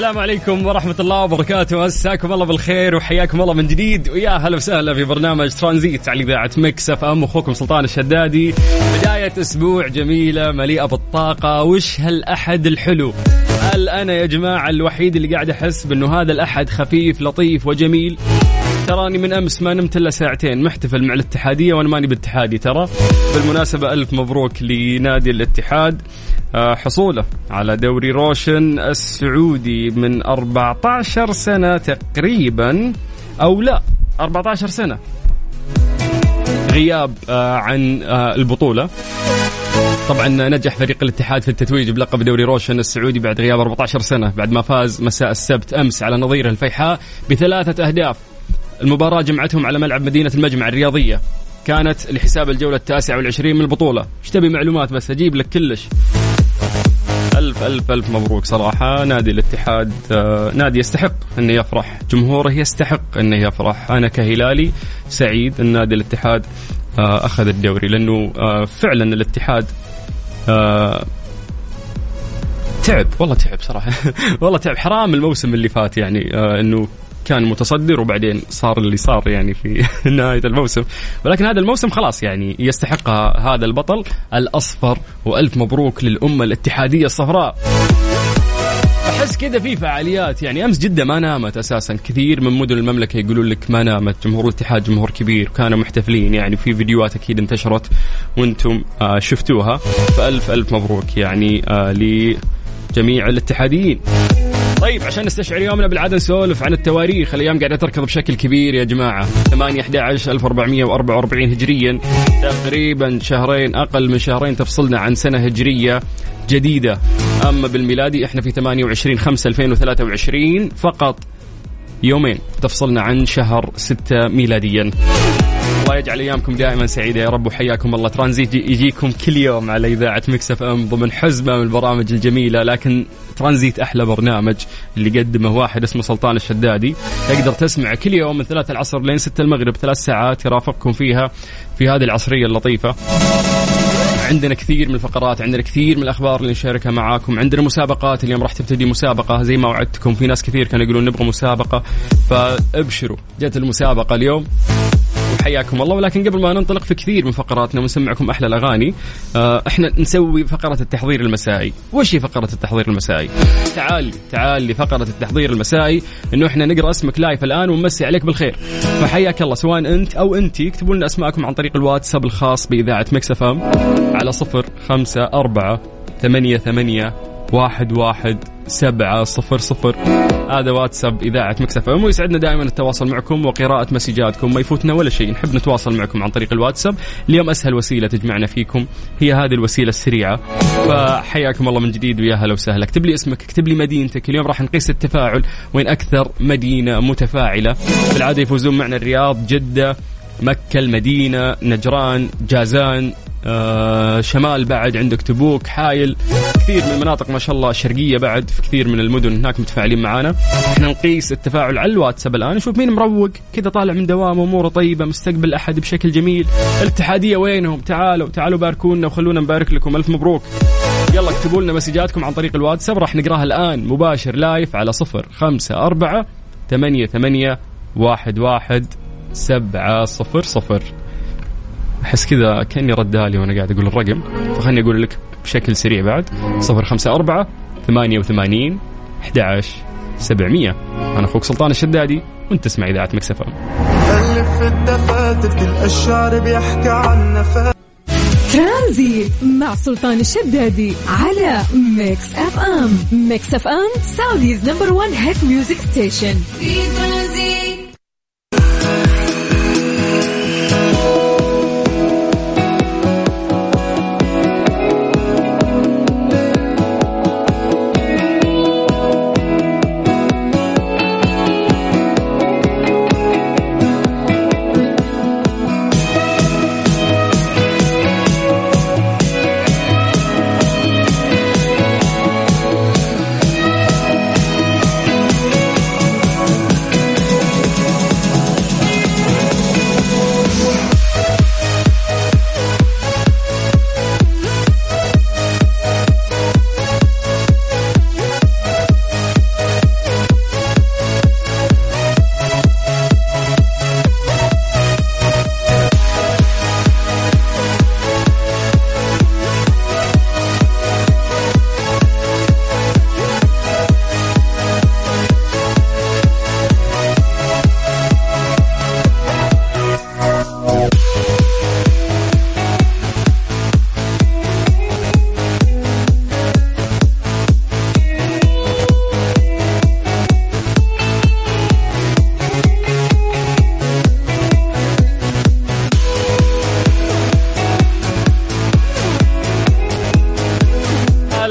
السلام عليكم ورحمة الله وبركاته. مساكم الله بالخير وحياكم الله من جديد. ويا هلا وسهلا في برنامج ترانزيت على إذاعة Mix FM. أخوكم سلطان الشدادي. بداية أسبوع جميلة مليئة بالطاقة. وش هالأحد الحلو؟ هل أنا يا جماعة الوحيد اللي قاعد أحس بأنه هذا الأحد خفيف لطيف وجميل؟ تراني من أمس ما نمت إلا ساعتين. محتفل مع الاتحادية وأنا ماني باتحادي ترى. بالمناسبة ألف مبروك لنادي الاتحاد. حصوله على دوري روشن السعودي من 14 سنة تقريبا أو لا 14 سنة. غياب آه، عن آه، البطولة. طبعا نجح فريق الاتحاد في التتويج بلقب دوري روشن السعودي بعد غياب 14 سنة بعد ما فاز مساء السبت أمس على نظيره الفيحاء بثلاثة أهداف. المباراة جمعتهم على ملعب مدينة المجمع الرياضية. كانت لحساب الجولة التاسعة والعشرين من البطولة. إيش تبي معلومات بس؟ أجيب لك كلش. ألف ألف ألف مبروك صراحة. نادي الاتحاد آه، نادي يستحق أنه يفرح. جمهوره يستحق أنه يفرح. أنا كهلالي سعيد أن نادي الاتحاد آه، أخذ الدوري لأنه آه، فعلا الاتحاد تعب. والله تعب صراحة. والله تعب. حرام الموسم اللي فات يعني إنه كان متصدر وبعدين صار اللي صار يعني في نهاية الموسم. ولكن هذا الموسم خلاص يعني يستحق هذا البطل الأصفر وألف مبروك للأمة الاتحادية الصفراء. أحس كذا في فعاليات يعني أمس جدة ما نامت أساسا. كثير من مدن المملكة يقولون لك ما نامت. جمهور الاتحاد جمهور كبير. كانوا محتفلين يعني. في فيديوهات أكيد انتشرت وأنتم آه شفتوها. فألف ألف مبروك يعني آه لجميع الاتحاديين. طيب عشان نستشعر يومنا بالعاده نسولف عن التواريخ. الأيام قاعدة تركض بشكل كبير يا جماعة. 8 11 1444 هجريا. تقريبا شهرين أقل من شهرين تفصلنا عن سنة هجرية جديدة. أما بالميلادي إحنا في 28 5 2023 فقط يومين. تفصلنا عن شهر 6 ميلاديا. الله يجعل أيامكم دائما سعيدة. يا رب وحياكم الله. ترانزيت يجيكم كل يوم على إذاعة Mix FM ضمن حزمه من البرامج الجميلة. لكن ترانزيت أحلى برنامج اللي قدمه واحد اسمه سلطان الشدادي. تقدر تسمع كل يوم من ثلاثة العصر لين ستة المغرب. ثلاث ساعات يرافقكم فيها في هذه العصرية اللطيفة. عندنا كثير من الفقرات عندنا كثير من الأخبار اللي نشاركها معاكم. عندنا مسابقات اليوم راح تبتدي مسابقة زي ما وعدتكم. في ناس كثير كانوا يقولون نبغى مسابقة. فابشروا. جت المسابقة اليوم. وحياكم الله. ولكن قبل ما ننطلق في كثير من فقراتنا ونسمعكم أحلى الأغاني آه، إحنا نسوي فقرة التحضير المسائي. وش هي فقرة التحضير المسائي؟ تعال تعال لفقرة التحضير المسائي إنه إحنا نقرأ اسمك live الآن ونمسي عليك بالخير. فحياك الله سواء أنت أو انت اكتبوا لنا أسماءكم عن طريق الواتساب الخاص بإذاعة Mix FM على صفر خمسة أربعة ثمانية ثمانية واحد واحد سبعة صفر صفر. هذا واتساب إذاعة Mix FM ويسعدنا دائما التواصل معكم وقراءة مسجاتكم. ما يفوتنا ولا شيء. نحب نتواصل معكم عن طريق الواتساب. اليوم أسهل وسيلة تجمعنا فيكم. هي هذه الوسيلة السريعة. فحياكم الله من جديد ويا هلا وسهلا. اكتب لي اسمك اكتب لي مدينتك. اليوم راح نقيس التفاعل وين أكثر مدينة متفاعلة. بالعادة يفوزون معنا الرياض جدة مكة المدينة نجران جازان آه شمال بعد عندك تبوك حايل كثير من المناطق ما شاء الله الشرقيه بعد في كثير من المدن هناك متفاعلين معانا. إحنا نقيس التفاعل على الواتساب الآن نشوف مين مروق كذا طالع من دوامه أموره طيبة مستقبل أحد بشكل جميل. الاتحادية وينهم؟ تعالوا تعالوا باركونا وخلونا نبارك لكم ألف مبروك. يلا اكتبوا لنا مسجاتكم عن طريق الواتساب راح نقراها الآن. مباشر لايف على صفر خمسة أربعة ثمانية ثمانية واحد واحد سبعة صفر صفر. أحس كذا كأني ردالي وأنا قاعد أقول الرقم. فخلني أقول لك بشكل سريع بعد. صفر خمسة أربعة ثمانية وثمانين أحد سبعمية. أنا أخوك سلطان الشدادي وأنت تسمع إذاعة Mix FM ألف الدفاتر الشعر بيحكي عن نفاق ترانزيت مع سلطان الشدادي على Mix FM. Mix FM Saudi's number 1 hit music station. في ترانزيت.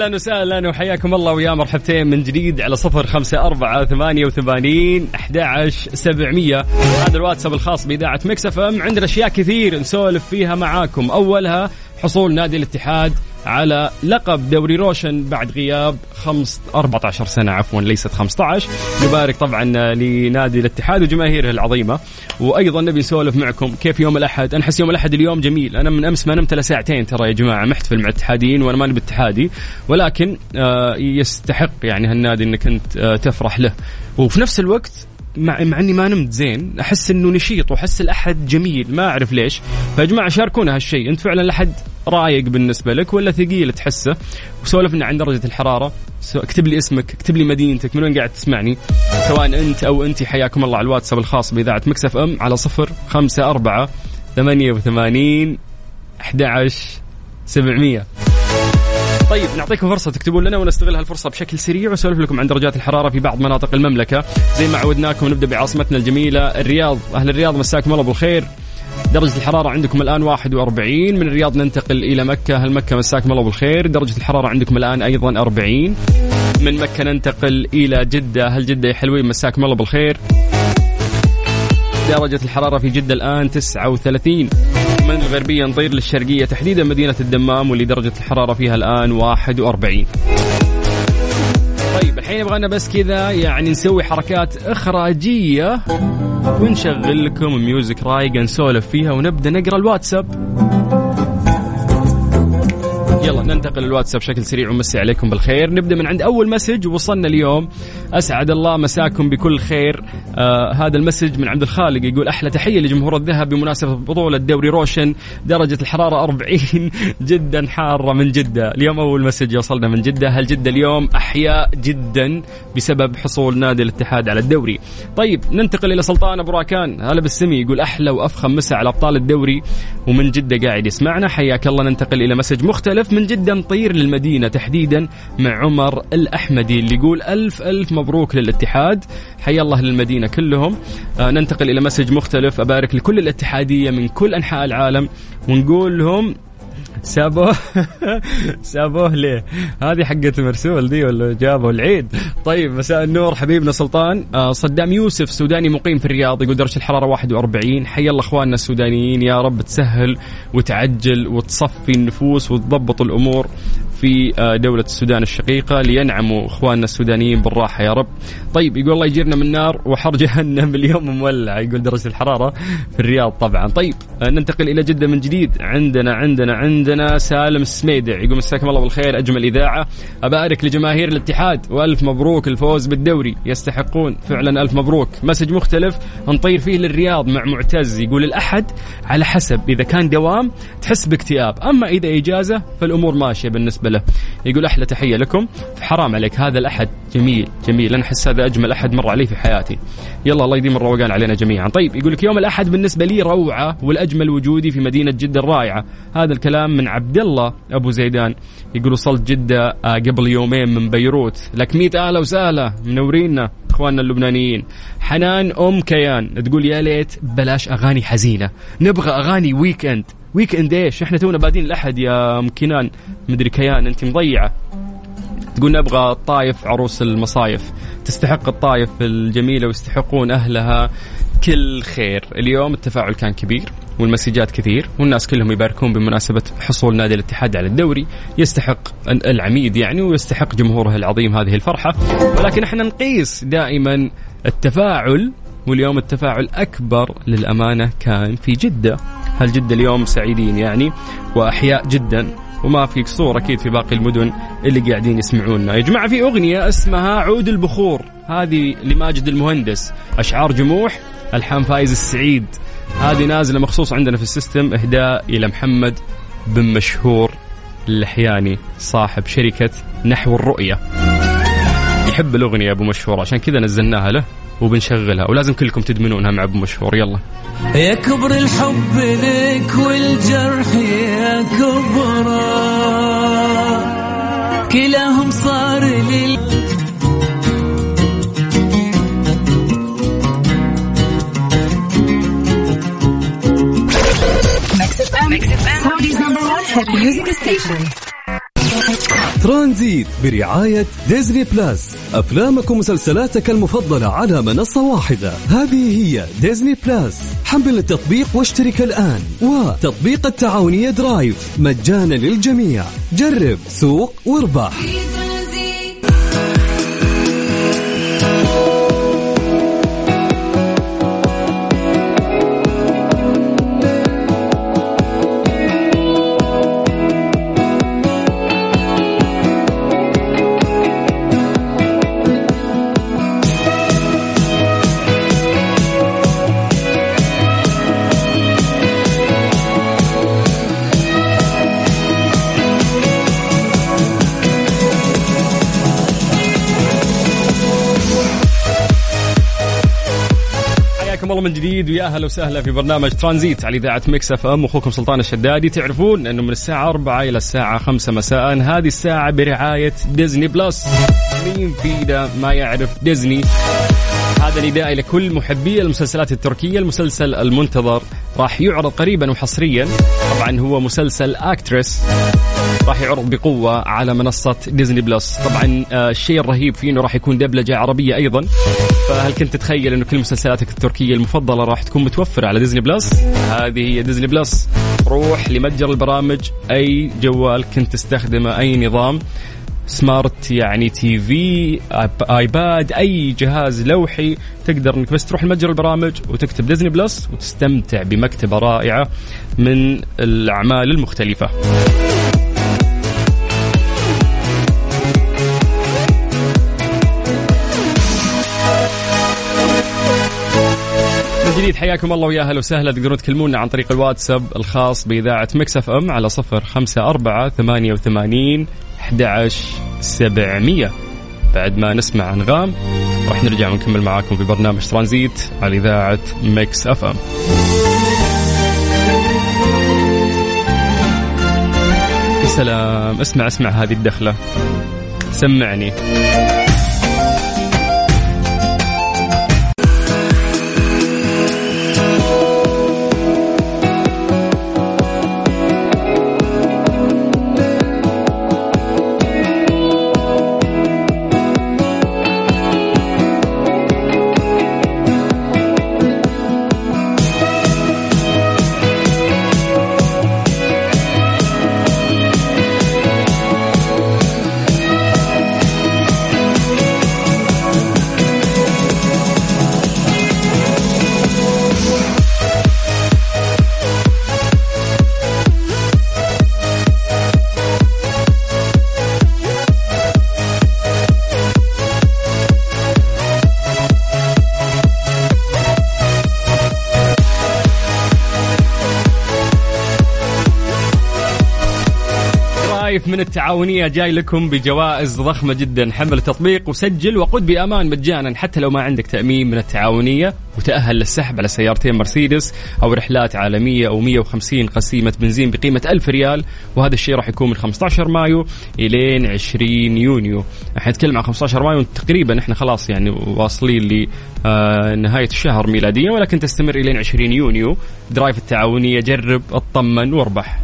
أهلا وسهلا وحياكم الله ويا مرحبتين من جديد على صفر خمسة أربعة ثمانية وثمانين أحد سبعمية. هذا الواتساب الخاص بإذاعة مكس أف إم. عندنا أشياء كثير نسولف فيها معاكم. أولها حصول نادي الاتحاد على لقب دوري روشن بعد غياب خمس 14 سنة عفوا ليست 15 نبارك طبعا لنادي الاتحاد وجماهيره العظيمة. وأيضا نبي نسولف معكم كيف يوم الأحد. أنا أحس يوم الأحد اليوم جميل. أنا من أمس ما نمت إلا ساعتين ترى يا جماعة محتفل مع الاتحاديين وأنا ماني باتحادي. ولكن آه، يستحق يعني هالنادي أنك أنت آه، تفرح له. وفي نفس الوقت مع, مع إني ما نمت زين أحس إنه نشيط وأحس الأحد جميل ما أعرف ليش. فيا جماعة شاركونا هالشيء أنت فعلا الاحد رايق بالنسبة لك ولا ثقيل تحسه؟ وسولفنا عن درجة الحرارة. اكتب لي اسمك اكتب لي مدينتك من وين قاعد تسمعني؟ سواء أنت أو انت حياكم الله على الواتساب الخاص بإذاعة مكسف إم على صفر خمسة أربعة ثمانية وثمانين أحد سبعمية. طيب نعطيكم فرصة تكتبون لنا ونستغل هالفرصة بشكل سريع ونسولف لكم عن درجات الحرارة في بعض مناطق المملكة. زي ما عودناكم نبدأ بعاصمتنا الجميلة الرياض. أهل الرياض مساكم الله بالخير. درجة الحرارة عندكم الآن 41 من الرياض ننتقل إلى مكة. هل مكة مساكم الله بالخير. درجة الحرارة عندكم الآن أيضا 40 من مكة ننتقل إلى جدة. هل جدة يا حلوين مساكم الله بالخير. درجة الحرارة في جدة الآن 39 من الغربية نطير للشرقية تحديدا مدينة الدمام واللي درجة الحرارة فيها الآن 41 طيب الحين يبغانا بس كذا يعني نسوي حركات إخراجية ونشغل لكم music رايقة نسولف فيها ونبدأ نقرأ الواتساب. يلا ننتقل الواتساب بشكل سريع ونمسي عليكم بالخير. نبدأ من عند أول message وصلنا اليوم. أسعد الله مساكم بكل خير. آه هذا ال message من عبد الخالق يقول أحلى تحية لجمهور الذهب بمناسبة بطولة دوري روشن. درجة الحرارة 40 جدا حارة من جدة. اليوم أول message يوصلنا من جدة. هل جدة اليوم أحياء جدا بسبب حصول نادي الاتحاد على الدوري؟ طيب ننتقل إلى سلطان أبو راكان. هلا بالسمي يقول أحلى وأفخم مسا على أبطال الدوري ومن جدة قاعد يسمعنا. حياك الله ننتقل إلى message مختلف من جدة نطير للمدينة تحديدا مع عمر الأحمدي اللي يقول ألف ألف مبروك للاتحاد. حيا الله للمدينة كلهم. آه ننتقل إلى مسج مختلف أبارك لكل الاتحادية من كل أنحاء العالم ونقول لهم سابوه سابوه ليه؟ هذه حقة مرسول دي ولا جابوا العيد؟ طيب مساء النور حبيبنا سلطان آه صدام يوسف سوداني مقيم في الرياض يقول درجة الحرارة 41 حي الله اخواننا السودانيين يا رب تسهل وتعجل وتصفي النفوس وتضبط الأمور في آه، دولة السودان الشقيقة لينعموا إخواننا السودانيين بالراحة يا رب. طيب يقول الله يجيرنا من نار وحر جهنم اليوم مولع يقول درجة الحرارة في الرياض طبعا. طيب آه، ننتقل إلى جدة من جديد عندنا عندنا عندنا سالم السميدع يقول مساكم الله بالخير أجمل إذاعة أبارك لجماهير الاتحاد وألف مبروك الفوز بالدوري يستحقون فعلا ألف مبروك. مسج مختلف نطير فيه للرياض مع معتز يقول الأحد على حسب إذا كان دوام تحس باكتئاب أما إذا إجازة فالأمور ماشية بالنسبة له. يقول أحلى تحية لكم. حرام عليك هذا الأحد جميل جميل. أنا أحس هذا أجمل أحد مر علي في حياتي. يلا الله يديم الروقان علينا جميعا. طيب يقول لك يوم الأحد بالنسبة لي روعة والأجمل وجودي في مدينة جدة الرائعة. هذا الكلام من عبد الله أبو زيدان. يقول وصلت جدة آه، قبل يومين من بيروت. لك ميت أهلا وسهلا منورينا إخواننا اللبنانيين. حنان أم كيان. تقول يا ليت بلاش أغاني حزينة. نبغى أغاني weekend weekend إيش؟ إحنا تونا بادين الأحد يا أم كنان. مدري كيان أنت مضيعة. تقول نبغى الطايف عروس المصايف. تستحق الطايف الجميلة ويستحقون أهلها كل خير. اليوم التفاعل كان كبير والمسجات كثير والناس كلهم يباركون بمناسبة حصول نادي الاتحاد على الدوري. يستحق العميد يعني ويستحق جمهوره العظيم هذه الفرحة. ولكن إحنا نقيس دائما التفاعل واليوم التفاعل أكبر للأمانة كان في جدة. هل جدة اليوم سعيدين يعني؟ وأحياء جدا. وما في قصور أكيد في باقي المدن اللي قاعدين يسمعونا. يا جماعة في أغنية اسمها عود البخور. هذه لماجد المهندس. أشعار جموح ألحان فايز السعيد. هذه نازلة مخصوص عندنا في السيستم إهداء إلى محمد بن مشهور اللحياني صاحب شركة نحو الرؤية. يحب الأغنية أبو مشهور عشان كذا نزلناها له. وبنشغلها. ولازم كلكم تدمنونها مع أبو مشهور. يلا. يا كبر الحب لك والجرح يا كبر كلاهم صار لي ترانزيت برعاية Disney Plus. أفلامك ومسلسلاتك المفضلة على منصة واحدة. هذه هي Disney Plus. حمل التطبيق واشترك الآن. وتطبيق التعاونية Drive. مجانا للجميع. جرب سوق واربح. الله من جديد ويا أهلا وسهلا في برنامج ترانزيت على إذاعة Mix FM. أخوكم سلطان الشدادي. تعرفون أنه من الساعة 4 إلى الساعة 5 مساء. هذه الساعة برعاية Disney Plus. مين فينا ما يعرف ديزني؟ هذا نداء لكل محبي المسلسلات التركية. المسلسل المنتظر راح يعرض قريبا وحصريا. طبعا هو مسلسل Aktris راح يعرض بقوة على منصة Disney Plus. طبعا آه، الشيء الرهيب فيه إنه راح يكون دبلجة عربية أيضا. فهل كنت تتخيل إنه كل مسلسلاتك التركية المفضلة راح تكون متوفرة على Disney Plus؟ هذه هي Disney Plus. روح لمتجر البرامج أي جوال كنت تستخدمه أي نظام. smart يعني TV iPad أي جهاز لوحي تقدر إنك بس تروح لمتجر البرامج وتكتب Disney Plus وتستمتع بمكتبة رائعة من الأعمال المختلفة. جديد. حياكم الله ويا أهلا وسهلا. تقدرون تكلمونا عن طريق الواتساب الخاص بإذاعة Mix FM على صفر خمسة أربعة ثمانية وثمانين سبعمية. بعد ما نسمع أنغام راح نرجع ونكمل معاكم في برنامج ترانزيت على إذاعة Mix FM. سلام. اسمع اسمع هذه الدخلة. سمعني. من التعاونية جاي لكم بجوائز ضخمة جدا. حمل التطبيق وسجل وقود بأمان مجانا. حتى لو ما عندك تأمين من التعاونية وتأهل للسحب على سيارتين مرسيدس أو رحلات عالمية أو 150 قسيمة بنزين بقيمة 1000 ريال وهذا الشيء راح يكون من 15 مايو إلين 20 يونيو. إحنا نتكلم عن 15 مايو تقريبا إحنا خلاص يعني واصلين لنهاية الشهر ميلاديا ولكن تستمر إلين 20 يونيو. Drive التعاونية جرب اطمن واربح.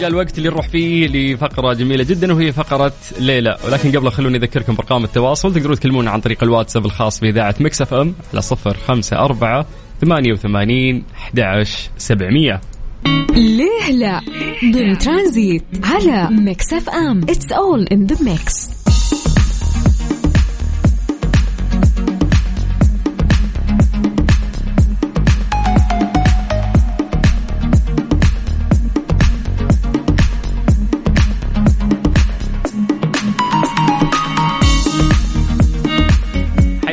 جاء الوقت اللي نروح فيه لفقرة جميلة جدا وهي فقرة ليلى. ولكن قبل خلوني أذكركم بأرقام التواصل. تقدرون تكلمونا عن طريق الواتساب الخاص بإذاعة Mix FM على صفر خمسة أربعة ثمانية وثمانين أحد عشر سبعمية. ليه لا؟ ضمن ترانزيت على Mix FM. It's all in the mix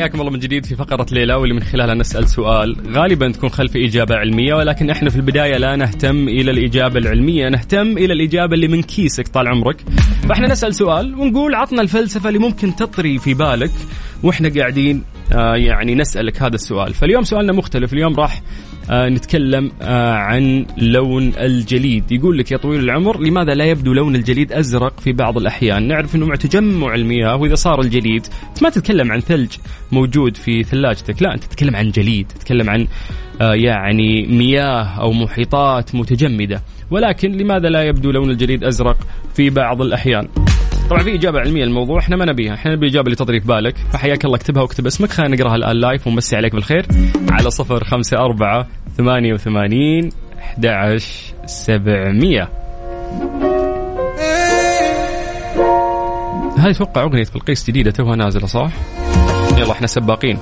حياكم الله من جديد في فقرة ليلى واللي من خلالها نسأل سؤال. غالبا تكون خلف إجابة علمية ولكن إحنا في البداية لا نهتم إلى الإجابة العلمية نهتم إلى الإجابة اللي من كيسك طال عمرك. فإحنا نسأل سؤال ونقول عطنا الفلسفة اللي ممكن تطري في بالك وإحنا قاعدين آه يعني نسألك هذا السؤال. فاليوم سؤالنا مختلف اليوم راح آه نتكلم آه عن لون الجليد. يقول لك يا طويل العمر لماذا لا يبدو لون الجليد أزرق في بعض الأحيان؟ نعرف أنه مع تجمع المياه وإذا صار الجليد أنت ما تتكلم عن ثلج موجود في ثلاجتك لا أنت تتكلم عن جليد تتكلم عن آه يعني مياه أو محيطات متجمدة. ولكن لماذا لا يبدو لون الجليد أزرق في بعض الأحيان؟ طبعا في إجابة علمية للموضوع إحنا ما نبيها. إحنا نبي الاجابه اللي تطري في بالك. فحياك الله اكتبها واكتب اسمك. خلينا نقراها الان لايف ونمسي عليك بالخير. على صفر خمسة أربعة ثمانية وثمانين أحد عشر سبعمية. هذه أتوقع أغنية بلقيس جديدة توها نازلة صح؟ يلا إحنا سباقين.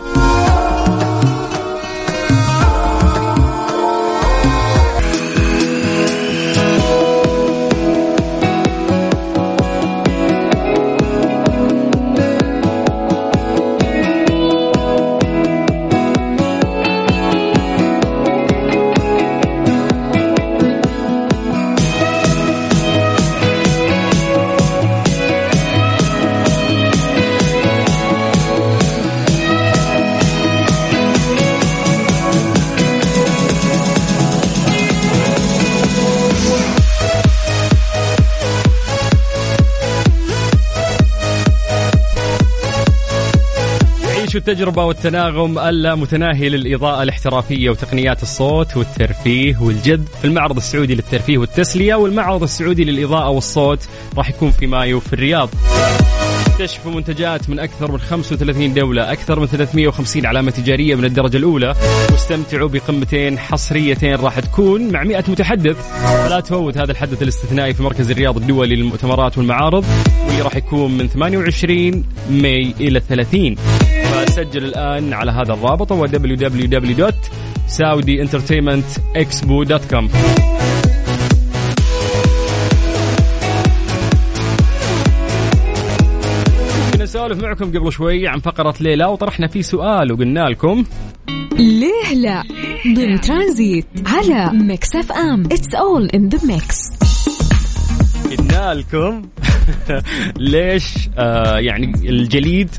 عيشوا التجربة والتناغم اللا متناهي للإضاءة الاحترافية وتقنيات الصوت والترفيه والجذب في المعرض السعودي للترفيه والتسلية والمعرض السعودي للإضاءة والصوت راح يكون في مايو في الرياض. اكتشفوا منتجات من أكثر من 35 دولة أكثر من 350 علامة تجارية من الدرجة الأولى. واستمتعوا بقمتين حصريتين راح تكون مع 100 متحدث. فلا تفوت هذا الحدث الاستثنائي في مركز الرياض الدولي للمؤتمرات والمعارض واللي راح يكون من 28 ماي إلى 30 فسجل الآن على هذا الرابط هو www.saudientertainmentexpo.com كنا نسولف معكم قبل شوي عن فقرة ليلى وطرحنا فيه سؤال وقلنا لكم ليه لا؟ ضمن ترانزيت على Mix FM. It's all in the mix قلنا لكم ليش آه يعني الجليد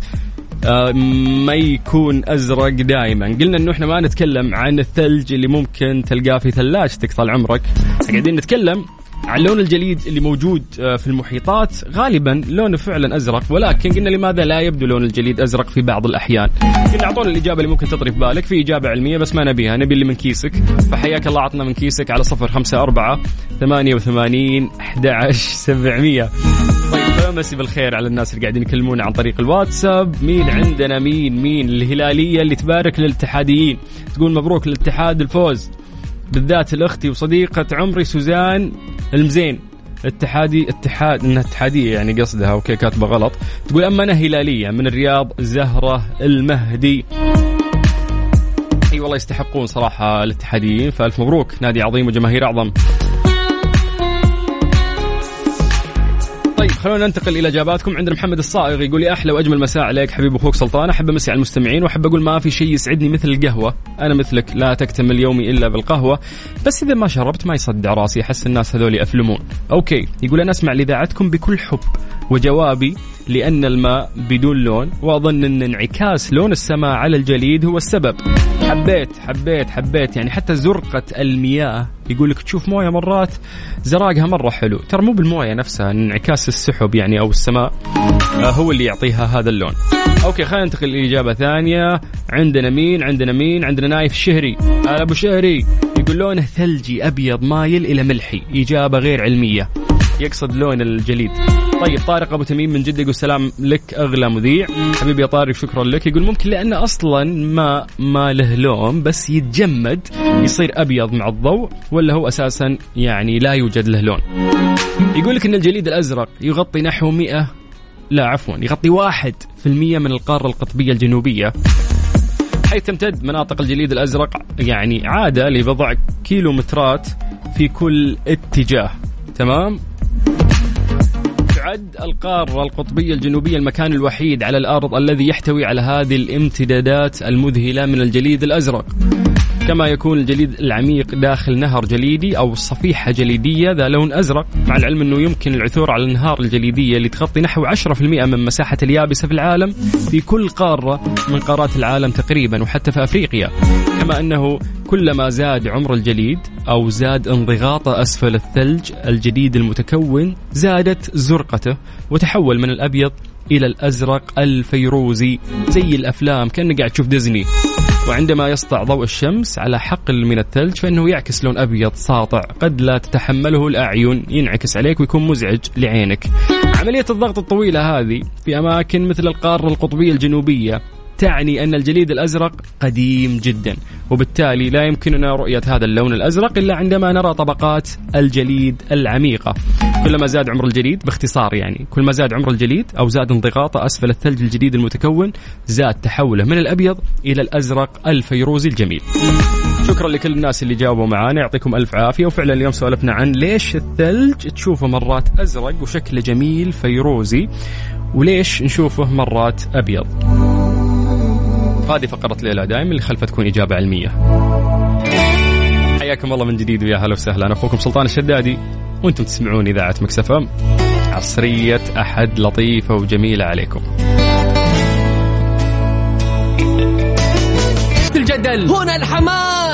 ما يكون أزرق دائما قلنا إنه إحنا ما نتكلم عن الثلج اللي ممكن تلقاه في ثلاجتك طال عمرك. قاعدين نتكلم عن لون الجليد اللي موجود آه، في المحيطات. غالبا لونه فعلا أزرق ولكن قلنا لماذا لا يبدو لون الجليد أزرق في بعض الأحيان؟ قلنا أعطونا الإجابة اللي ممكن تطري في بالك في إجابة علمية بس ما نبيها. نبي اللي من كيسك. فحياك الله عطنا من كيسك على صفر خمسة أربعة ثمانية وثمانين أحد عشر سبعمية. مسي بالخير على الناس اللي قاعدين يكلمونا عن طريق الواتساب. مين عندنا؟ مين؟ مين؟ الهلالية اللي تبارك للاتحاديين. تقول مبروك للاتحاد الفوز. بالذات لاختي وصديقة عمري سوزان المزين. اتحادي اتحاد إنها اتحادية يعني قصدها okay كاتبة غلط. تقول أما أنا هلالية من الرياض زهرة المهدي. أي والله يستحقون صراحة الاتحاديين. فألف مبروك. نادي عظيم وجماهير أعظم. خلونا ننتقل إلى إجاباتكم. عندنا محمد الصائغ يقول يا أحلى وأجمل مساء عليك حبيب أخوك سلطان. أحب امسي على المستمعين وأحب أقول ما في شيء يسعدني مثل القهوة. أنا مثلك لا تكتمل يومي إلا بالقهوة. بس إذا ما شربت ما يصدع راسي أحس الناس هذول يأفلمون. أوكي يقول أنا أسمع لاذاعتكم بكل حب. وجوابي لأن الماء بدون لون وأظن أن انعكاس لون السماء على الجليد هو السبب. حبيت حبيت حبيت يعني حتى زرقة المياه يقول لك تشوف موية مرات زراقها مرة حلو. ترى مو بالموية نفسها انعكاس السحب يعني أو السماء آه، هو اللي يعطيها هذا اللون. okay خلينا ننتقل لاجابه ثانية. عندنا مين؟ عندنا مين؟ عندنا نايف الشهري هلا أبو شهري يقول لونه ثلجي أبيض مايل إلى ملحي. إجابة غير علمية. يقصد لون الجليد. طيب طارق أبو تميم من جدة يقول سلام لك أغلى مذيع. حبيبي يا طارق شكرا لك. يقول ممكن لأنه أصلا ما ما له لون بس يتجمد يصير أبيض مع الضوء ولا هو أساسا يعني لا يوجد له لون. يقول لك إن الجليد الأزرق يغطي نحو 100 لا عفوا يغطي واحد في المية من القارة القطبية الجنوبية. حيث تمتد مناطق الجليد الأزرق يعني عادة لبضع كيلومترات في كل اتجاه. تمام؟ تعد القارة القطبية الجنوبية المكان الوحيد على الأرض الذي يحتوي على هذه الامتدادات المذهلة من الجليد الأزرق. كما يكون الجليد العميق داخل نهر جليدي أو صفيحة جليدية ذا لون أزرق. مع العلم أنه يمكن العثور على الأنهار الجليدية اللي تغطي نحو 10% من مساحة اليابسة في العالم في كل قارة من قارات العالم تقريبا وحتى في أفريقيا. كما أنه كلما زاد عمر الجليد أو زاد انضغاطه أسفل الثلج الجديد المتكون زادت زرقته وتحول من الأبيض إلى الأزرق الفيروزي. زي الأفلام كأنك قاعد تشوف ديزني. وعندما يسطع ضوء الشمس على حقل من الثلج فإنه يعكس لون أبيض ساطع. قد لا تتحمله الأعين. ينعكس عليك ويكون مزعج لعينك. عملية الضغط الطويلة هذه في أماكن مثل القارة القطبية الجنوبية. تعني أن الجليد الأزرق قديم جدا وبالتالي لا يمكننا رؤية هذا اللون الأزرق إلا عندما نرى طبقات الجليد العميقة. كلما زاد عمر الجليد باختصار يعني كل ما زاد عمر الجليد أو زاد انضغاطه أسفل الثلج الجديد المتكون زاد تحوله من الأبيض إلى الأزرق الفيروزي الجميل. شكرا لكل الناس اللي جاوبوا معانا يعطيكم ألف عافية. وفعلا اليوم سولفنا عن ليش الثلج تشوفه مرات أزرق وشكله جميل فيروزي وليش نشوفه مرات أبيض. هذه فقرة ليلى دائما اللي خلفها تكون إجابة علمية. حياكم الله من جديد ويا هلا وسهلا. أنا أخوكم سلطان الشدادي وأنتم تسمعون إذاعة مكسفة عصرية أحد لطيفة وجميلة عليكم. الجدل هنا الحماس.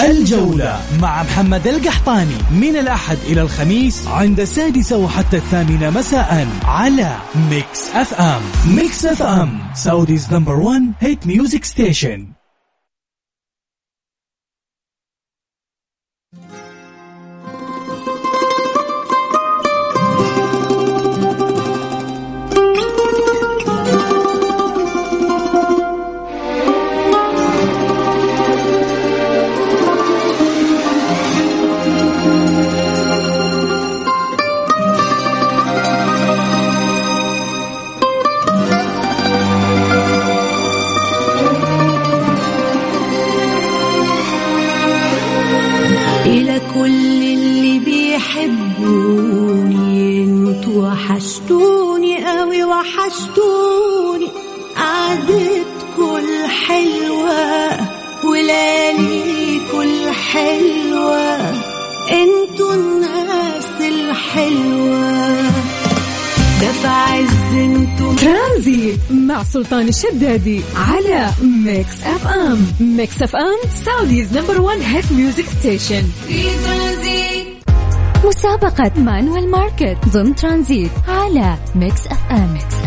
الجولة مع محمد القحطاني من الأحد إلى الخميس عند السادسة وحتى الثامنة مساء على Mix FM. Mix FM Saudi's number one hit music station سلطان الشدادي على Mix FM Mix FM Saudi's number 1 hit music station مسابقة مانويل ماركت ضمن ترانزيت على Mix FM أهلا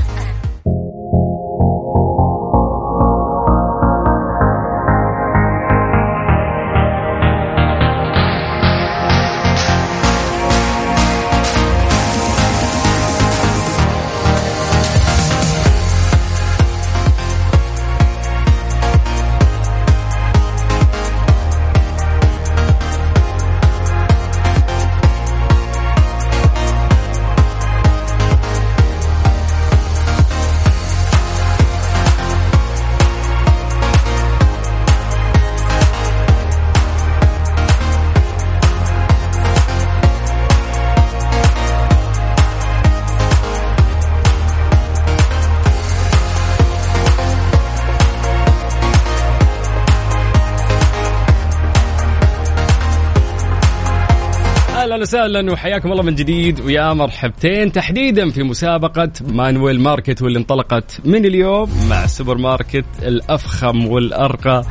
وسهلا وحياكم الله من جديد ويا مرحبتين. تحديدا في مسابقة مانويل ماركت واللي انطلقت من اليوم مع سوبر ماركت الأفخم والأرقى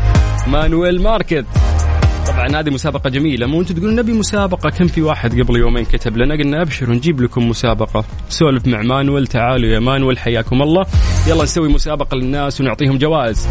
مانويل ماركت. طبعا هذه مسابقة جميلة. مو أنتم تقولون نبي مسابقة؟ كم في واحد قبل يومين كتب لنا؟ قلنا ابشروا نجيب لكم مسابقة. سولف مع مانويل. تعالوا يا مانويل حياكم الله. يلا نسوي مسابقة للناس ونعطيهم جوائز.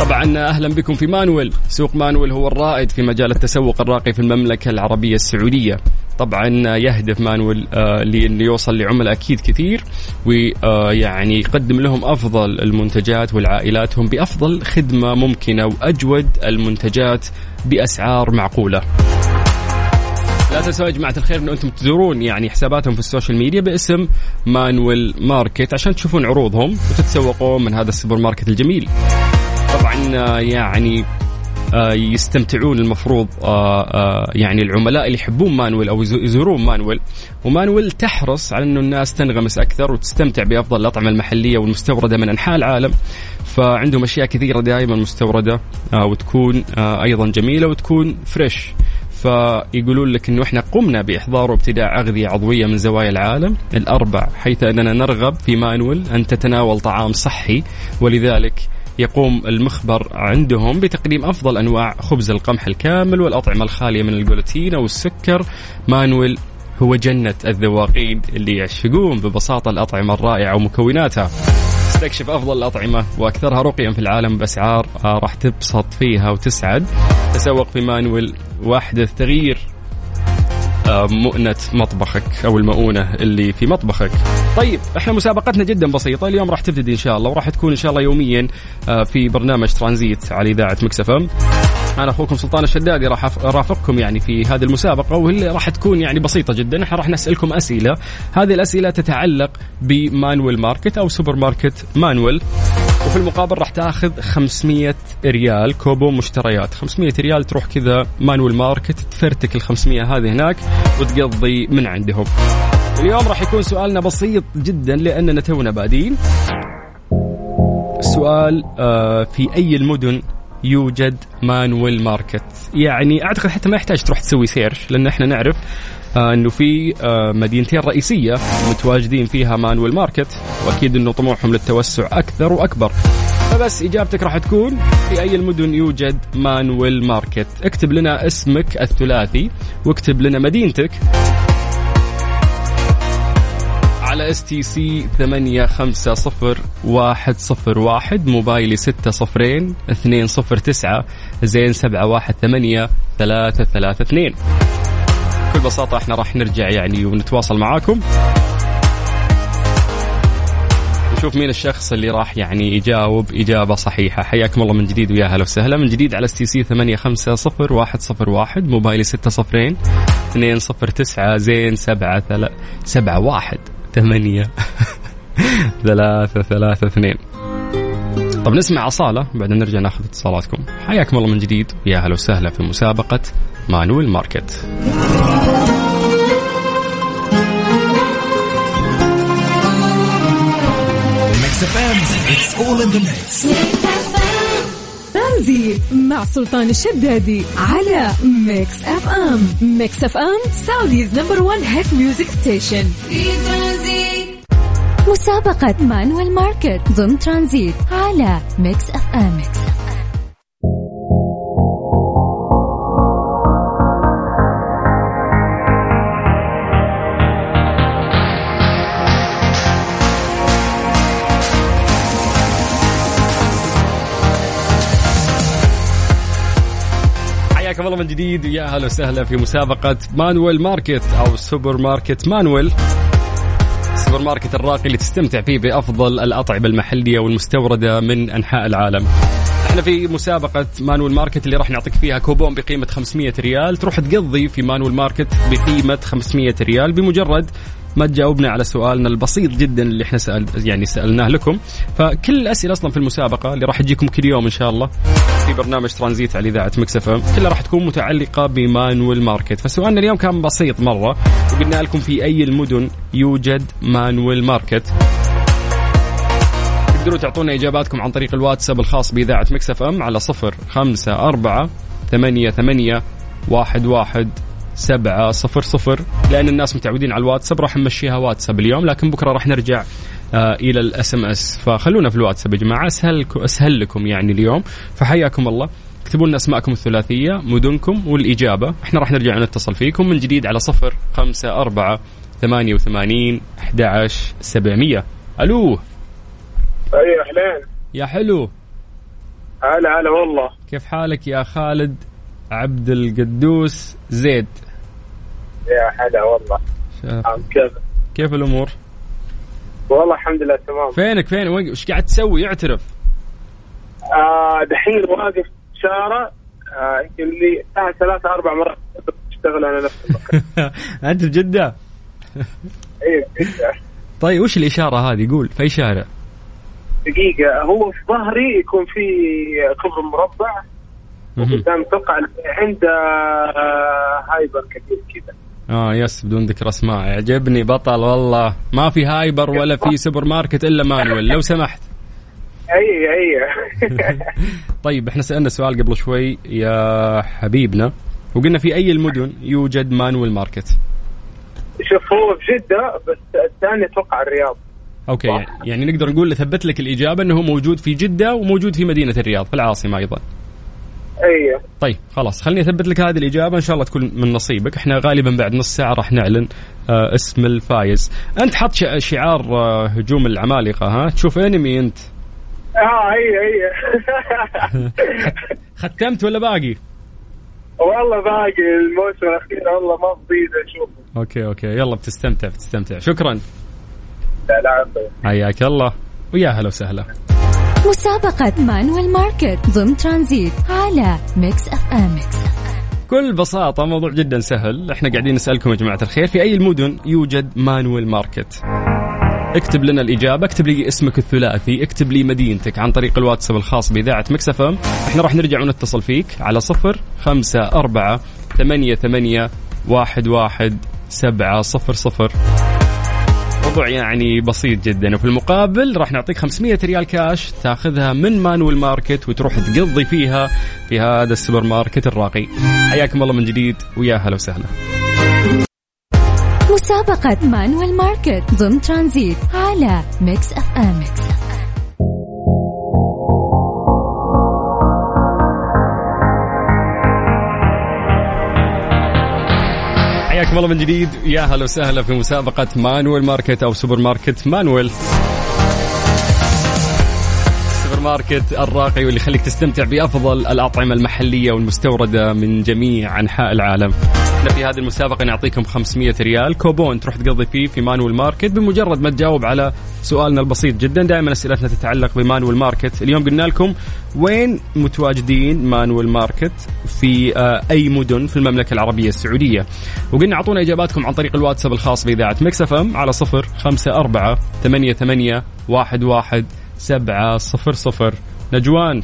طبعا أهلا بكم في مانويل. سوق مانويل هو الرائد في مجال التسوق الراقي في المملكة العربية السعودية. طبعا يهدف مانويل آه لأنه يوصل لعملاء أكيد كثير ويعني يقدم لهم أفضل المنتجات والعائلاتهم بأفضل خدمة ممكنة وأجود المنتجات بأسعار معقولة. لا تنسوا يا جماعة الخير ان أنتم تزورون يعني حساباتهم في ال social media باسم مانويل ماركت عشان تشوفون عروضهم وتتسوقون من هذا السوبر ماركت الجميل. طبعا آه، يعني آه، يستمتعون المفروض آه، يعني العملاء اللي يحبون مانويل أو يزورون مانويل. ومانويل تحرص على إنه الناس تنغمس أكثر وتستمتع بأفضل الأطعمة المحلية والمستوردة من أنحاء العالم. فعندهم أشياء كثيرة دائما مستوردة وتكون أيضا جميلة وتكون fresh فيقولون لك إنه إحنا قمنا بإحضار وابتداع أغذية عضوية من زوايا العالم الأربع حيث أننا نرغب في مانويل أن تتناول طعام صحي. ولذلك يقوم المخبر عندهم بتقديم أفضل أنواع خبز القمح الكامل والأطعمة الخالية من الجلوتين أو السكر. مانويل هو جنة الذواقين اللي يعشقون ببساطة الأطعمة الرائعة ومكوناتها. استكشف أفضل الأطعمة وأكثرها رقيا في العالم بأسعار آه، راح تبسط فيها وتسعد. تسوق في مانويل واحدث تغيير مؤنة مطبخك أو المؤونة اللي في مطبخك. طيب إحنا مسابقتنا جدا بسيطة. اليوم راح تبتدي إن شاء الله وراح تكون إن شاء الله يوميا آه، في برنامج ترانزيت على إذاعة Mix FM أنا أخوكم سلطان الشدادي راح ارافقكم يعني في هذه المسابقة واللي راح تكون يعني بسيطة جدا. إحنا راح نسألكم أسئلة. هذه الأسئلة تتعلق بمانويل ماركت أو سوبر ماركت مانويل. وفي المقابل راح تاخذ 500 ريال كوبون مشتريات. 500 ريال تروح كذا مانويل ماركت تفرتك ال 500 هذه هناك وتقضي من عندهم. اليوم راح يكون سؤالنا بسيط جدا لأننا تونا بادين. السؤال آه في أي المدن يوجد مانويل ماركت؟ يعني أعتقد حتى ما يحتاج تروح تسوي search لأن إحنا نعرف إنه في آه مدينتين رئيسية متواجدين فيها مانويل ماركت وأكيد إنه طموحهم للتوسع أكثر وأكبر. فبس إجابتك راح تكون في أي المدن يوجد مانويل ماركت. اكتب لنا اسمك الثلاثي واكتب لنا مدينتك. على STC ثمانية خمسة صفر واحد صفر واحد موبايلي ستة صفرين اثنين صفر تسعة زين سبعة واحد ثمانية ثلاثة ثلاثة اثنين. بكل بساطة إحنا راح نرجع يعني ونتواصل معاكم. نشوف مين الشخص اللي راح يعني يجاوب إجابة صحيحة. حياكم الله من جديد ويا هلا وسهلا. من جديد على STC ثمانية خمسة صفر واحد صفر واحد موبايلي ستة صفرين اثنين صفر تسعة زين سبعة ثلاثة سبعة واحد ثمانية ثلاثة ثلاثة اثنين. طب نسمع أصالة بعدين نرجع ناخذ اتصالاتكم. حياكم الله من جديد ويا هلا وسهلا في مسابقة مانويل ماركت. ترانزيت مع سلطان الشدادي على Mix FM Mix FM Saudi's number 1 hit music station في ترانزيت مسابقة مانويل ماركت ضمن ترانزيت على Mix FM Mix من جديد ويا هلا وسهلا في مسابقة مانويل ماركت أو سوبر ماركت مانويل. السوبر ماركت الراقي اللي تستمتع فيه بأفضل الأطعمة المحلية والمستوردة من أنحاء العالم. إحنا في مسابقة مانويل ماركت اللي راح نعطيك فيها كوبون بقيمة 500 ريال. تروح تقضي في مانويل ماركت بقيمة 500 ريال بمجرد ما تجاوبنا على سؤالنا البسيط جدا اللي إحنا سأل يعني سألناه لكم. فكل الأسئلة أصلا في المسابقة اللي راح تجيكم كل يوم إن شاء الله في برنامج ترانزيت على إذاعة Mix FM كلها راح تكون متعلقة بمانويل ماركت. فسؤالنا اليوم كان بسيط مرة وقلنا لكم في أي المدن يوجد مانويل ماركت. تقدروا تعطونا إجاباتكم عن طريق الواتساب الخاص بإذاعة Mix FM على صفر خمسة أربعة ثمانية ثمانية واحد واحد سبعة صفر صفر. لأن الناس متعودين على الواتساب راح نمشيها واتساب اليوم لكن بكرة راح نرجع آه إلى ال SMS. فخلونا في الواتساب يا جماعة. أسهل أسهل لكم يعني اليوم. فحياكم الله. اكتبوا لنا أسماءكم الثلاثية مدنكم والإجابة. إحنا راح نرجع نتصل فيكم من جديد على صفر خمسة أربعة ثمانية وثمانين أحد عشر سبعمية. ألو. أي أهلين. يا حلو. هلا هلا والله. كيف حالك يا خالد؟ عبد القدوس زيد. يا هلا والله. كيف؟ كيف الأمور؟ والله الحمد لله تمام. فينك فين؟ وين؟ إيش قاعد تسوي؟ اعترف. آه دحين واقف شارع آه يمكن لي الساعة ثلاثة أربع مرات أشتغل أنا نفس أنت في جدة؟ اي جدة. طيب وش الإشارة هذه؟ قول في أي شارع؟ دقيقة هو في ظهري يكون في كبري مربع. مهم. قدام أتوقع عند آه، hyper كبير كذا. آه yes بدون ذكر أسماء. يعجبني بطل والله. ما في hyper ولا في سوبر ماركت إلا مانويل لو سمحت. أي أي. طيب إحنا سألنا سؤال قبل شوي يا حبيبنا. وقلنا في أي المدن يوجد مانويل ماركت؟ شوف هو في جدة بس الثاني أتوقع الرياض. okay يعني, يعني نقدر نقول ثبت لك الإجابة إنه هو موجود في جدة وموجود في مدينة الرياض في العاصمة أيضا. اي طيب خلاص. خليني أثبت لك هذه الإجابة. إن شاء الله تكون من نصيبك. إحنا غالبا بعد نص ساعة راح نعلن آه اسم الفايز. أنت حط شع- شعار آه هجوم العمالقة ها؟ تشوف أنمي أنت. آه اي اي ختمت ولا باقي؟ والله باقي. الموسم الأخير والله ما فضيت أشوفه. okay okay. يلا بتستمتع بتستمتع. شكرا. لا لا. حياك الله. ويا هلا وسهلا. مسابقة مانويل ماركت ضمن ترانزيت على Mix FM بكل بساطة موضوع جدا سهل. إحنا قاعدين نسألكم يا جماعة الخير في أي المدن يوجد مانويل ماركت اكتب لنا الإجابة اكتب لي اسمك الثلاثي اكتب لي مدينتك عن طريق الواتساب الخاص بإذاعة Mix FM إحنا راح نرجع ونتصل فيك على صفر خمسة أربعة ثمانية ثمانية واحد واحد سبعة صفر صفر. موضوع يعني بسيط جدا. وفي المقابل راح نعطيك 500 ريال كاش تاخذها من مانويل ماركت وتروح تقضي فيها في هذا السوبر ماركت الراقي. حياكم الله من جديد. ويا هلا وسهلا. مسابقة مانويل ماركت ضمن ترانزيت على Mix FM. حياكم الله من جديد. يا هلا وسهلا في مسابقة مانويل ماركت أو سوبر ماركت مانويل. السوبر ماركت الراقي واللي يخليك تستمتع بأفضل الأطعمة المحلية والمستوردة من جميع أنحاء العالم. إحنا في هذه المسابقة نعطيكم 500 ريال. كوبون تروح تقضي فيه في مانويل ماركت بمجرد ما تجاوب على سؤالنا البسيط جدا. دائما أسئلتنا تتعلق بمانويل ماركت. اليوم قلنا لكم وين متواجدين مانويل ماركت في آه، أي مدن في المملكة العربية السعودية. وقلنا أعطونا إجاباتكم عن طريق الواتساب الخاص بإذاعة Mix FM على صفر خمسة أربعة ثمانية ثمانية واحد واحد سبعة صفر صفر. نجوان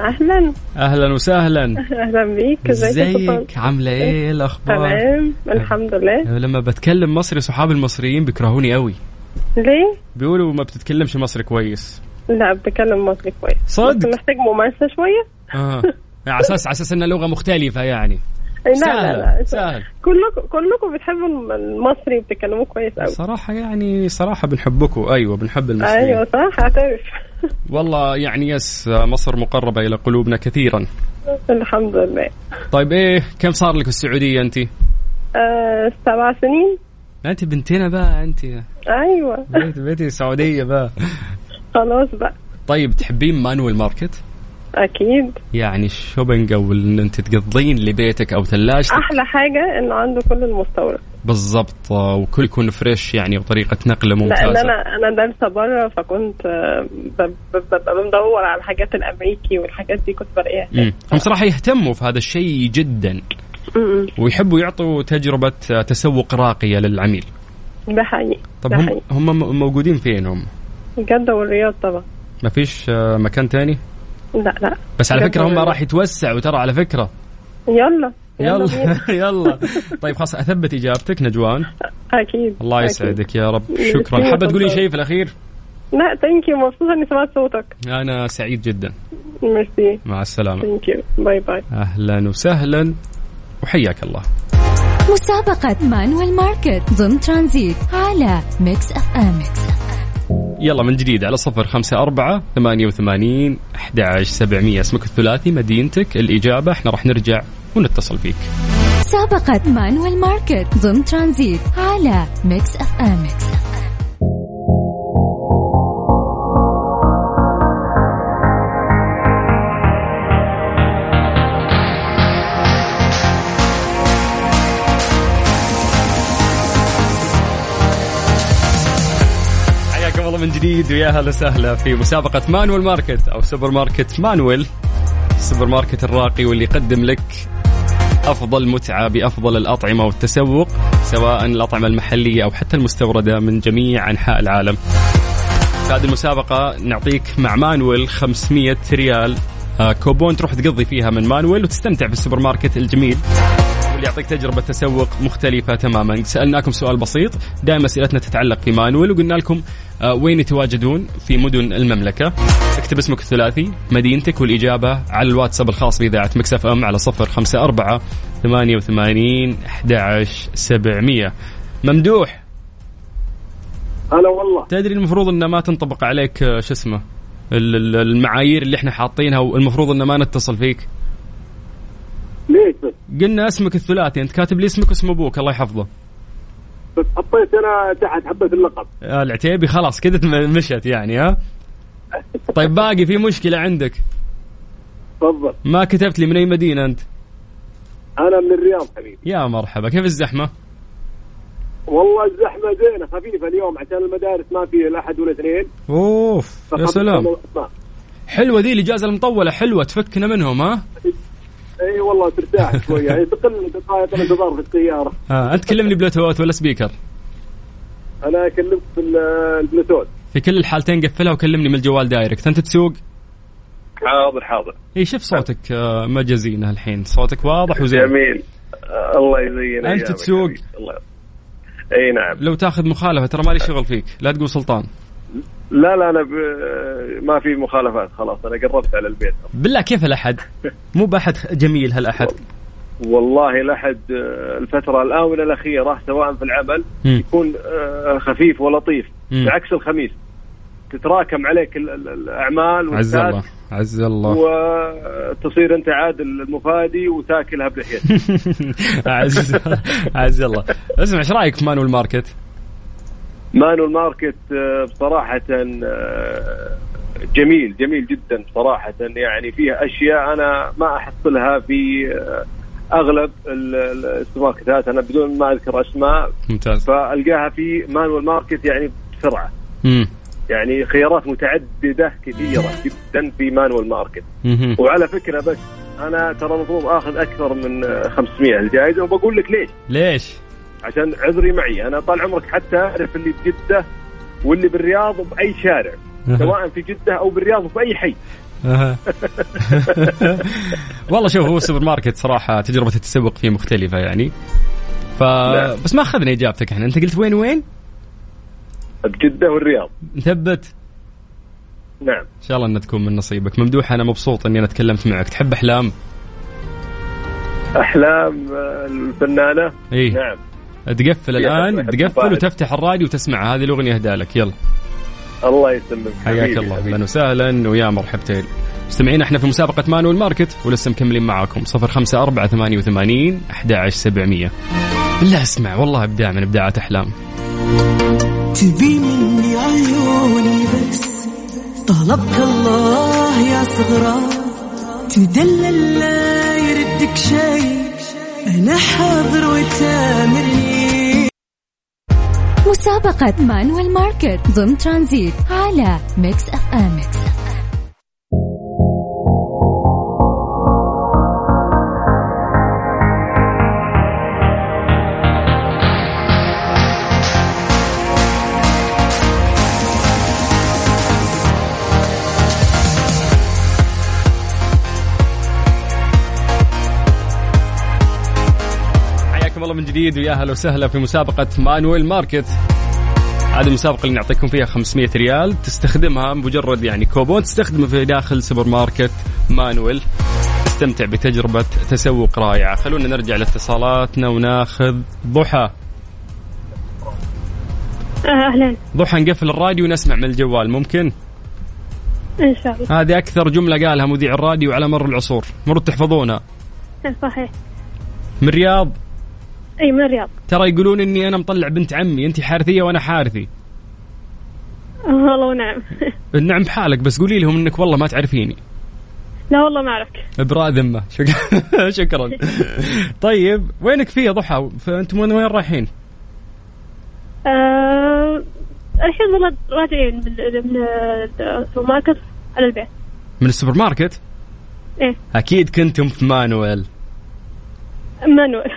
أهلا. أهلا وسهلا. أهلا بيك. إزيك؟ إزيك؟ عاملة إيه الأخبار؟ تمام. الحمد لله. لما بتكلم مصري صحابي المصريين بيكرهوني قوي ليه؟ بيقولوا ما بتتكلمش مصري كويس. لا بتكلم مصري كويس. صدق؟ محتاج ممارسة شوية. آه. على أساس على أساس إنها لغة مختلفة يعني. لا سهل، لا لا سهل. كلكم كلكم بتحبوا المصري وبتتكلموه كويس قوي صراحة يعني صراحة بنحبكم. أيوه بنحب المصريين. أيوه صح أعترف. والله يعني بس مصر مقربة إلى قلوبنا كثيرا. الحمد لله. طيب إيه كم صار لك في السعودية انت؟ آه سبع سنين. انت بنتنا بقى انت. أيوه. بقيتي بقيتي سعودية بقى. خلاص بقى. طيب تحبين مانويل ماركت؟ أكيد. يعني ال shopping أو إن أنت تقضين لبيتك أو ثلاجتك. أحلى حاجة إنه عنده كل المستورد. بالضبط وكل يكون fresh يعني وطريقة نقله لأن ممتازة. أنا أنا دارسة بره فكنت ببقى بدور على الحاجات الأمريكي والحاجات دي كنت بلاقيها مم. هم صراحة يهتموا في هذا الشيء جدا. م-م. ويحبوا يعطوا تجربة تسوق راقية للعميل. ده حقيقي طب هم هم موجودين فين هم جدة والرياض طبعا. ما فيش آه، مكان تاني؟ لا لا. بس على فكرة هم. راح يتوسعوا ترى على فكرة. يلا يلا. يلا. طيب خلاص أثبت إجابتك نجوان. أكيد. الله. يسعدك يا رب. شكرا. حابه تقولي. شيء في الأخير؟ لا thank you مبسوطة إني سمعت صوتك. أنا سعيد جدا. ميرسي. مع السلامة. thank you bye bye أهلا وسهلا. وحياك الله. مسابقة مانويل ماركت ضمن ترانزيت على Mix FM. يلا من جديد على صفر خمسة أربعة ثمانية وثمانين أحد عشر سبعمية. اسمك الثلاثي مدينتك الإجابة. إحنا راح نرجع ونتصل فيك. مسابقة مانويل ماركت ضمن ترانزيت على Mix FM. حياكم الله من جديد ويا هلا وسهلا في مسابقة مانويل ماركت أو سوبر ماركت مانويل. السوبر ماركت الراقي واللي يقدم لك أفضل متعة بأفضل الأطعمة والتسوق سواء الأطعمة المحلية أو حتى المستوردة من جميع أنحاء العالم. في هذه المسابقة نعطيك مع مانويل 500 ريال. آه، كوبون تروح تقضي فيها من مانويل وتستمتع في السوبر ماركت الجميل. واللي يعطيك تجربة تسوق مختلفة تماما. سألناكم سؤال بسيط. دائما أسئلتنا تتعلق في مانويل وقلنا لكم آه، وين يتواجدون في مدن المملكة. اكتب اسمك الثلاثي مدينتك والإجابة على الواتساب الخاص بإذاعة مكسف أم على صفر خمسة أربعة ثمانية وثمانين أحد سبعمية. ممدوح. هلا والله. تدري المفروض إنه ما تنطبق عليك آه، شو اسمه ال- ال- المعايير اللي إحنا حاطينها والمفروض إنه ما نتصل فيك؟ ليش بس؟ قلنا اسمك الثلاثي انت كاتب لي اسمك واسم أبوك الله يحفظه. بس حطيت أنا تحت حبه اللقب. آه، العتيبي خلاص كذا مشت يعني ها؟ طيب باقي في مشكلة عندك. تفضل. ما كتبت لي من أي مدينة أنت؟ أنا من الرياض حبيبي. يا مرحبا كيف الزحمة؟ والله الزحمة زينة خفيفة اليوم عشان المدارس ما في لا أحد ولا اثنين. أوف يا سلام. حلوة ذي الإجازة المطولة حلوة تفكنا منهم ها؟ إي والله ترتاح شوية. يعني تقل دقائق الانتظار في السيارة. آه أنت كلمني بلوتوث ولا speaker؟ أنا أكلمك في ال- البلوتوث. في كل الحالتين قفلها وكلمني من الجوال direct. أنت تسوق؟ حاضر حاضر. إي شوف صوتك آه، مجازينه الحين. صوتك واضح وزين. جميل. آه، الله يزين أنت أيامك. تسوق. الله. إي نعم. لو تاخذ مخالفة ترى مالي شغل فيك. لا تقول سلطان. لا لا أنا ب... ما في مخالفات خلاص أنا قربت على البيت. بالله كيف الأحد؟ مو بأحد جميل هالأحد. والله لحد آه، الفترة الآونة الأخيرة سواء في العمل مم. يكون آه، خفيف ولطيف مم. بعكس الخميس. تتراكم عليك ال- ال- الأعمال عز الله عز الله. وتصير أنت عاد الفادي وتاكلها بلحيتك عز عز الله. اسمع إيش رأيك في مانويل ماركت؟ مانويل ماركت آه، بصراحة آه، جميل جميل جدا بصراحة يعني فيها أشياء أنا ما أحصلها في آه، ال- السوبر ماركتات أنا بدون ما أذكر أسماء ممتاز فألقاها في مانويل ماركت يعني بسرعة مم. يعني خيارات متعددة كثيرة جدا في مانويل ماركت. وعلى فكرة بس أنا ترى المفروض آخذ أكثر من آه، 500 الجائزة وبقول لك ليش ليش؟ عشان عذري معي. أنا طال عمرك حتى أعرف اللي بجدة واللي بالرياض باي شارع سواء في جدة أو بالرياض في أي حي. والله شوف هو السوبر ماركت صراحة تجربة التسوق فيه مختلفة يعني. ف نعم. بس ما أخذنا إجابتك إحنا. أنت قلت وين وين؟ بجدة والرياض. مثبت نعم. إن شاء الله إنها تكون من نصيبك. ممدوح أنا مبسوط إني أنا تكلمت معك. تحب أحلام؟ أحلام آه، الفنانة؟ اي نعم. تقفل الآن تقفل. وتفتح الراديو وتسمع هذه الأغنية اهدى لك يلا. الله يسلمك. حياك الله. أهلا وسهلا. ويا مرحبتين. مستمعين إحنا في مسابقة مانويل ماركت. ولسه مكملين معاكم. صفر خمسة أربعة ثمانية وثمانين أحد عشر سبعمية. بالله أسمع. والله إبداع من إبداعات أحلام. تبي مني عيوني بس؟ طلبك الله يصغرى. تدلل لا يردك شيء. أنا حاضر وتامرني. مسابقة مانويل ماركت ضمن ترانزيت على Mix FM. حياكم الله من جديد ويا هلا وسهلا في مسابقة مانويل ماركت. هذه المسابقة اللي نعطيكم فيها 500 ريال تستخدمها مجرد يعني كوبون تستخدمه في داخل سوبر ماركت مانويل. تستمتع بتجربة تسوق رائعة. خلونا نرجع لاتصالاتنا وناخذ ضحى. آه، أهلا. ضحى نقفل الراديو ونسمع من الجوال ممكن؟ إن شاء الله. هذه أكثر جملة قالها مذيع الراديو على مر العصور. مرة تحفظونها. صحيح. من رياض. اي من الرياض. ترى يقولون إني أنا مطلع بنت عمي انت حارثية وأنا حارثي. آه، والله ونعم النعم بحالك بس قولي لهم إنك والله ما تعرفيني. لا والله ما أعرفك. ابراء ذمة. شك- شكرا. طيب وينك فيه يا ضحى؟ فانتم وين وين رايحين؟ آه، الحين والله راجعين من من السوبر ماركت على البيت. من السوبر ماركت؟ إيه. أكيد كنتم في مانويل. مانويل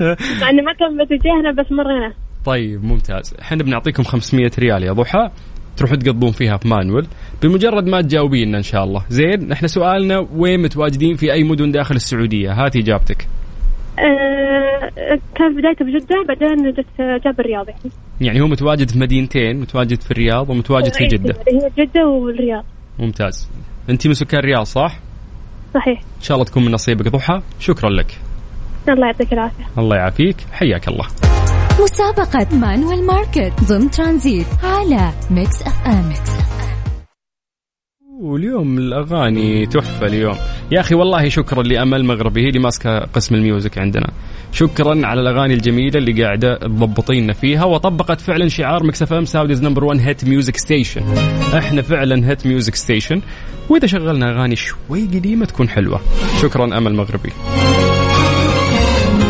مع انه ما كان باتجاهنا بس مرينا. طيب ممتاز. إحنا بنعطيكم 500 ريال يا ضحى. تروحوا تقضون فيها في مانويل. بمجرد ما تجاوبينا إن شاء الله. زين إحنا سؤالنا وين متواجدين في أي مدن داخل السعودية؟ هات إجابتك. آه، كان بدايته بجدة بعدين جت جات الرياض. يعني يعني هو متواجد في مدينتين متواجد في الرياض ومتواجد في جدة. هي جدة والرياض. ممتاز. انت من سكان الرياض صح؟ صحيح. إن شاء الله تكون من نصيبك ضحى. شكرا لك. الله يعطيك العافية. الله يعافيك. حياك الله. مسابقة مانويل ماركت ضمن ترانزيت على Mix FM. واليوم الأغاني تحفة اليوم. يا أخي والله شكرا لأمل مغربي هي اللي ماسكة قسم ال music عندنا. شكرا على الأغاني الجميلة اللي قاعدة تضبطينا فيها وطبقت فعلا شعار Mix FM Saudi's number 1 hit music station إحنا فعلا hit music station وإذا شغلنا أغاني شوي قديمة تكون حلوة. شكرا أمل مغربي.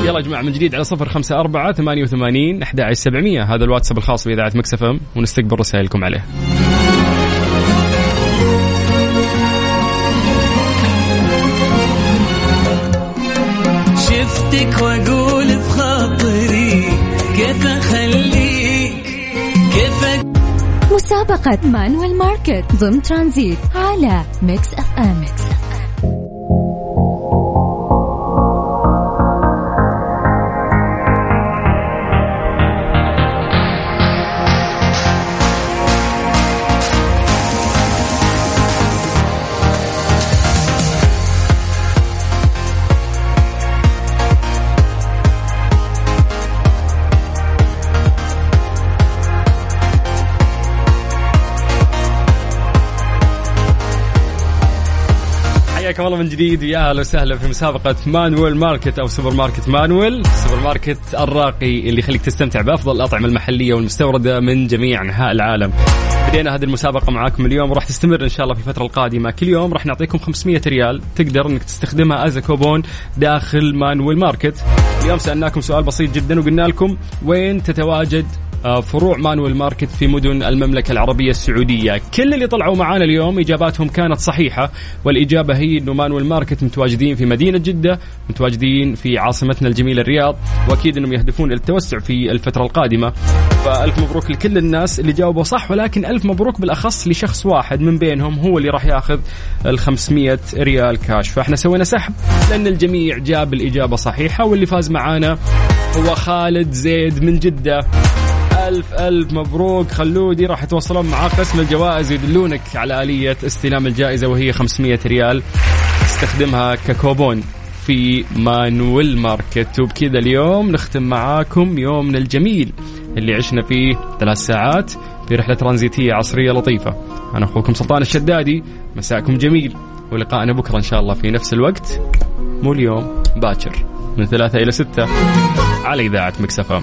يلا يا جماعة من جديد على صفر خمسة أربعة ثمانية وثمانين أحد سبعمية. هذا الواتساب الخاص بإذاعة Mix FM ونستقبل رسائلكم عليه. شفتك وأقول في خاطري كيف أخليك؟ كيف أ- مسابقة مانويل ماركت ضمن ترانزيت على Mix FM. حياكم الله من جديد ويا أهلا وسهلا في مسابقة مانويل ماركت أو سوبر ماركت مانويل، السوبر ماركت الراقي اللي يخليك تستمتع بأفضل الأطعمة المحلية والمستوردة من جميع أنحاء العالم. بدينا هذه المسابقة معاكم اليوم وراح تستمر إن شاء الله في الفترة القادمة، كل يوم راح نعطيكم 500 ريال تقدر إنك تستخدمها as كوبون داخل مانويل ماركت. اليوم سألناكم سؤال بسيط جدا وقلنا لكم وين تتواجد فروع مانويل ماركت في مدن المملكة العربية السعودية. كل اللي طلعوا معانا اليوم إجاباتهم كانت صحيحة والإجابة هي أنه مانويل ماركت متواجدين في مدينة جدة متواجدين في عاصمتنا الجميلة الرياض وأكيد أنهم يهدفون التوسع في الفترة القادمة. فألف مبروك لكل الناس اللي جاوبوا صح ولكن ألف مبروك بالأخص لشخص واحد من بينهم هو اللي راح ياخذ ال 500 ريال كاش. فإحنا سوينا سحب لأن الجميع جاب الإجابة صحيحة واللي فاز معانا هو خالد زيد من جدة. ألف ألف مبروك. خلودي راح يتواصلون مع قسم الجوائز ويدلونك على آلية استلام الجائزة وهي 500 ريال. تستخدمها ككوبون في مانويل ماركت. وبكذا اليوم نختم معاكم يومنا الجميل اللي عشنا فيه ثلاث ساعات في رحلة ترانزيتية عصرية لطيفة. أنا أخوكم سلطان الشدادي. مساءكم جميل. ولقائنا بكرة إن شاء الله في نفس الوقت. مو اليوم باكر. من ثلاثة إلى ستة على إذاعة مكسفة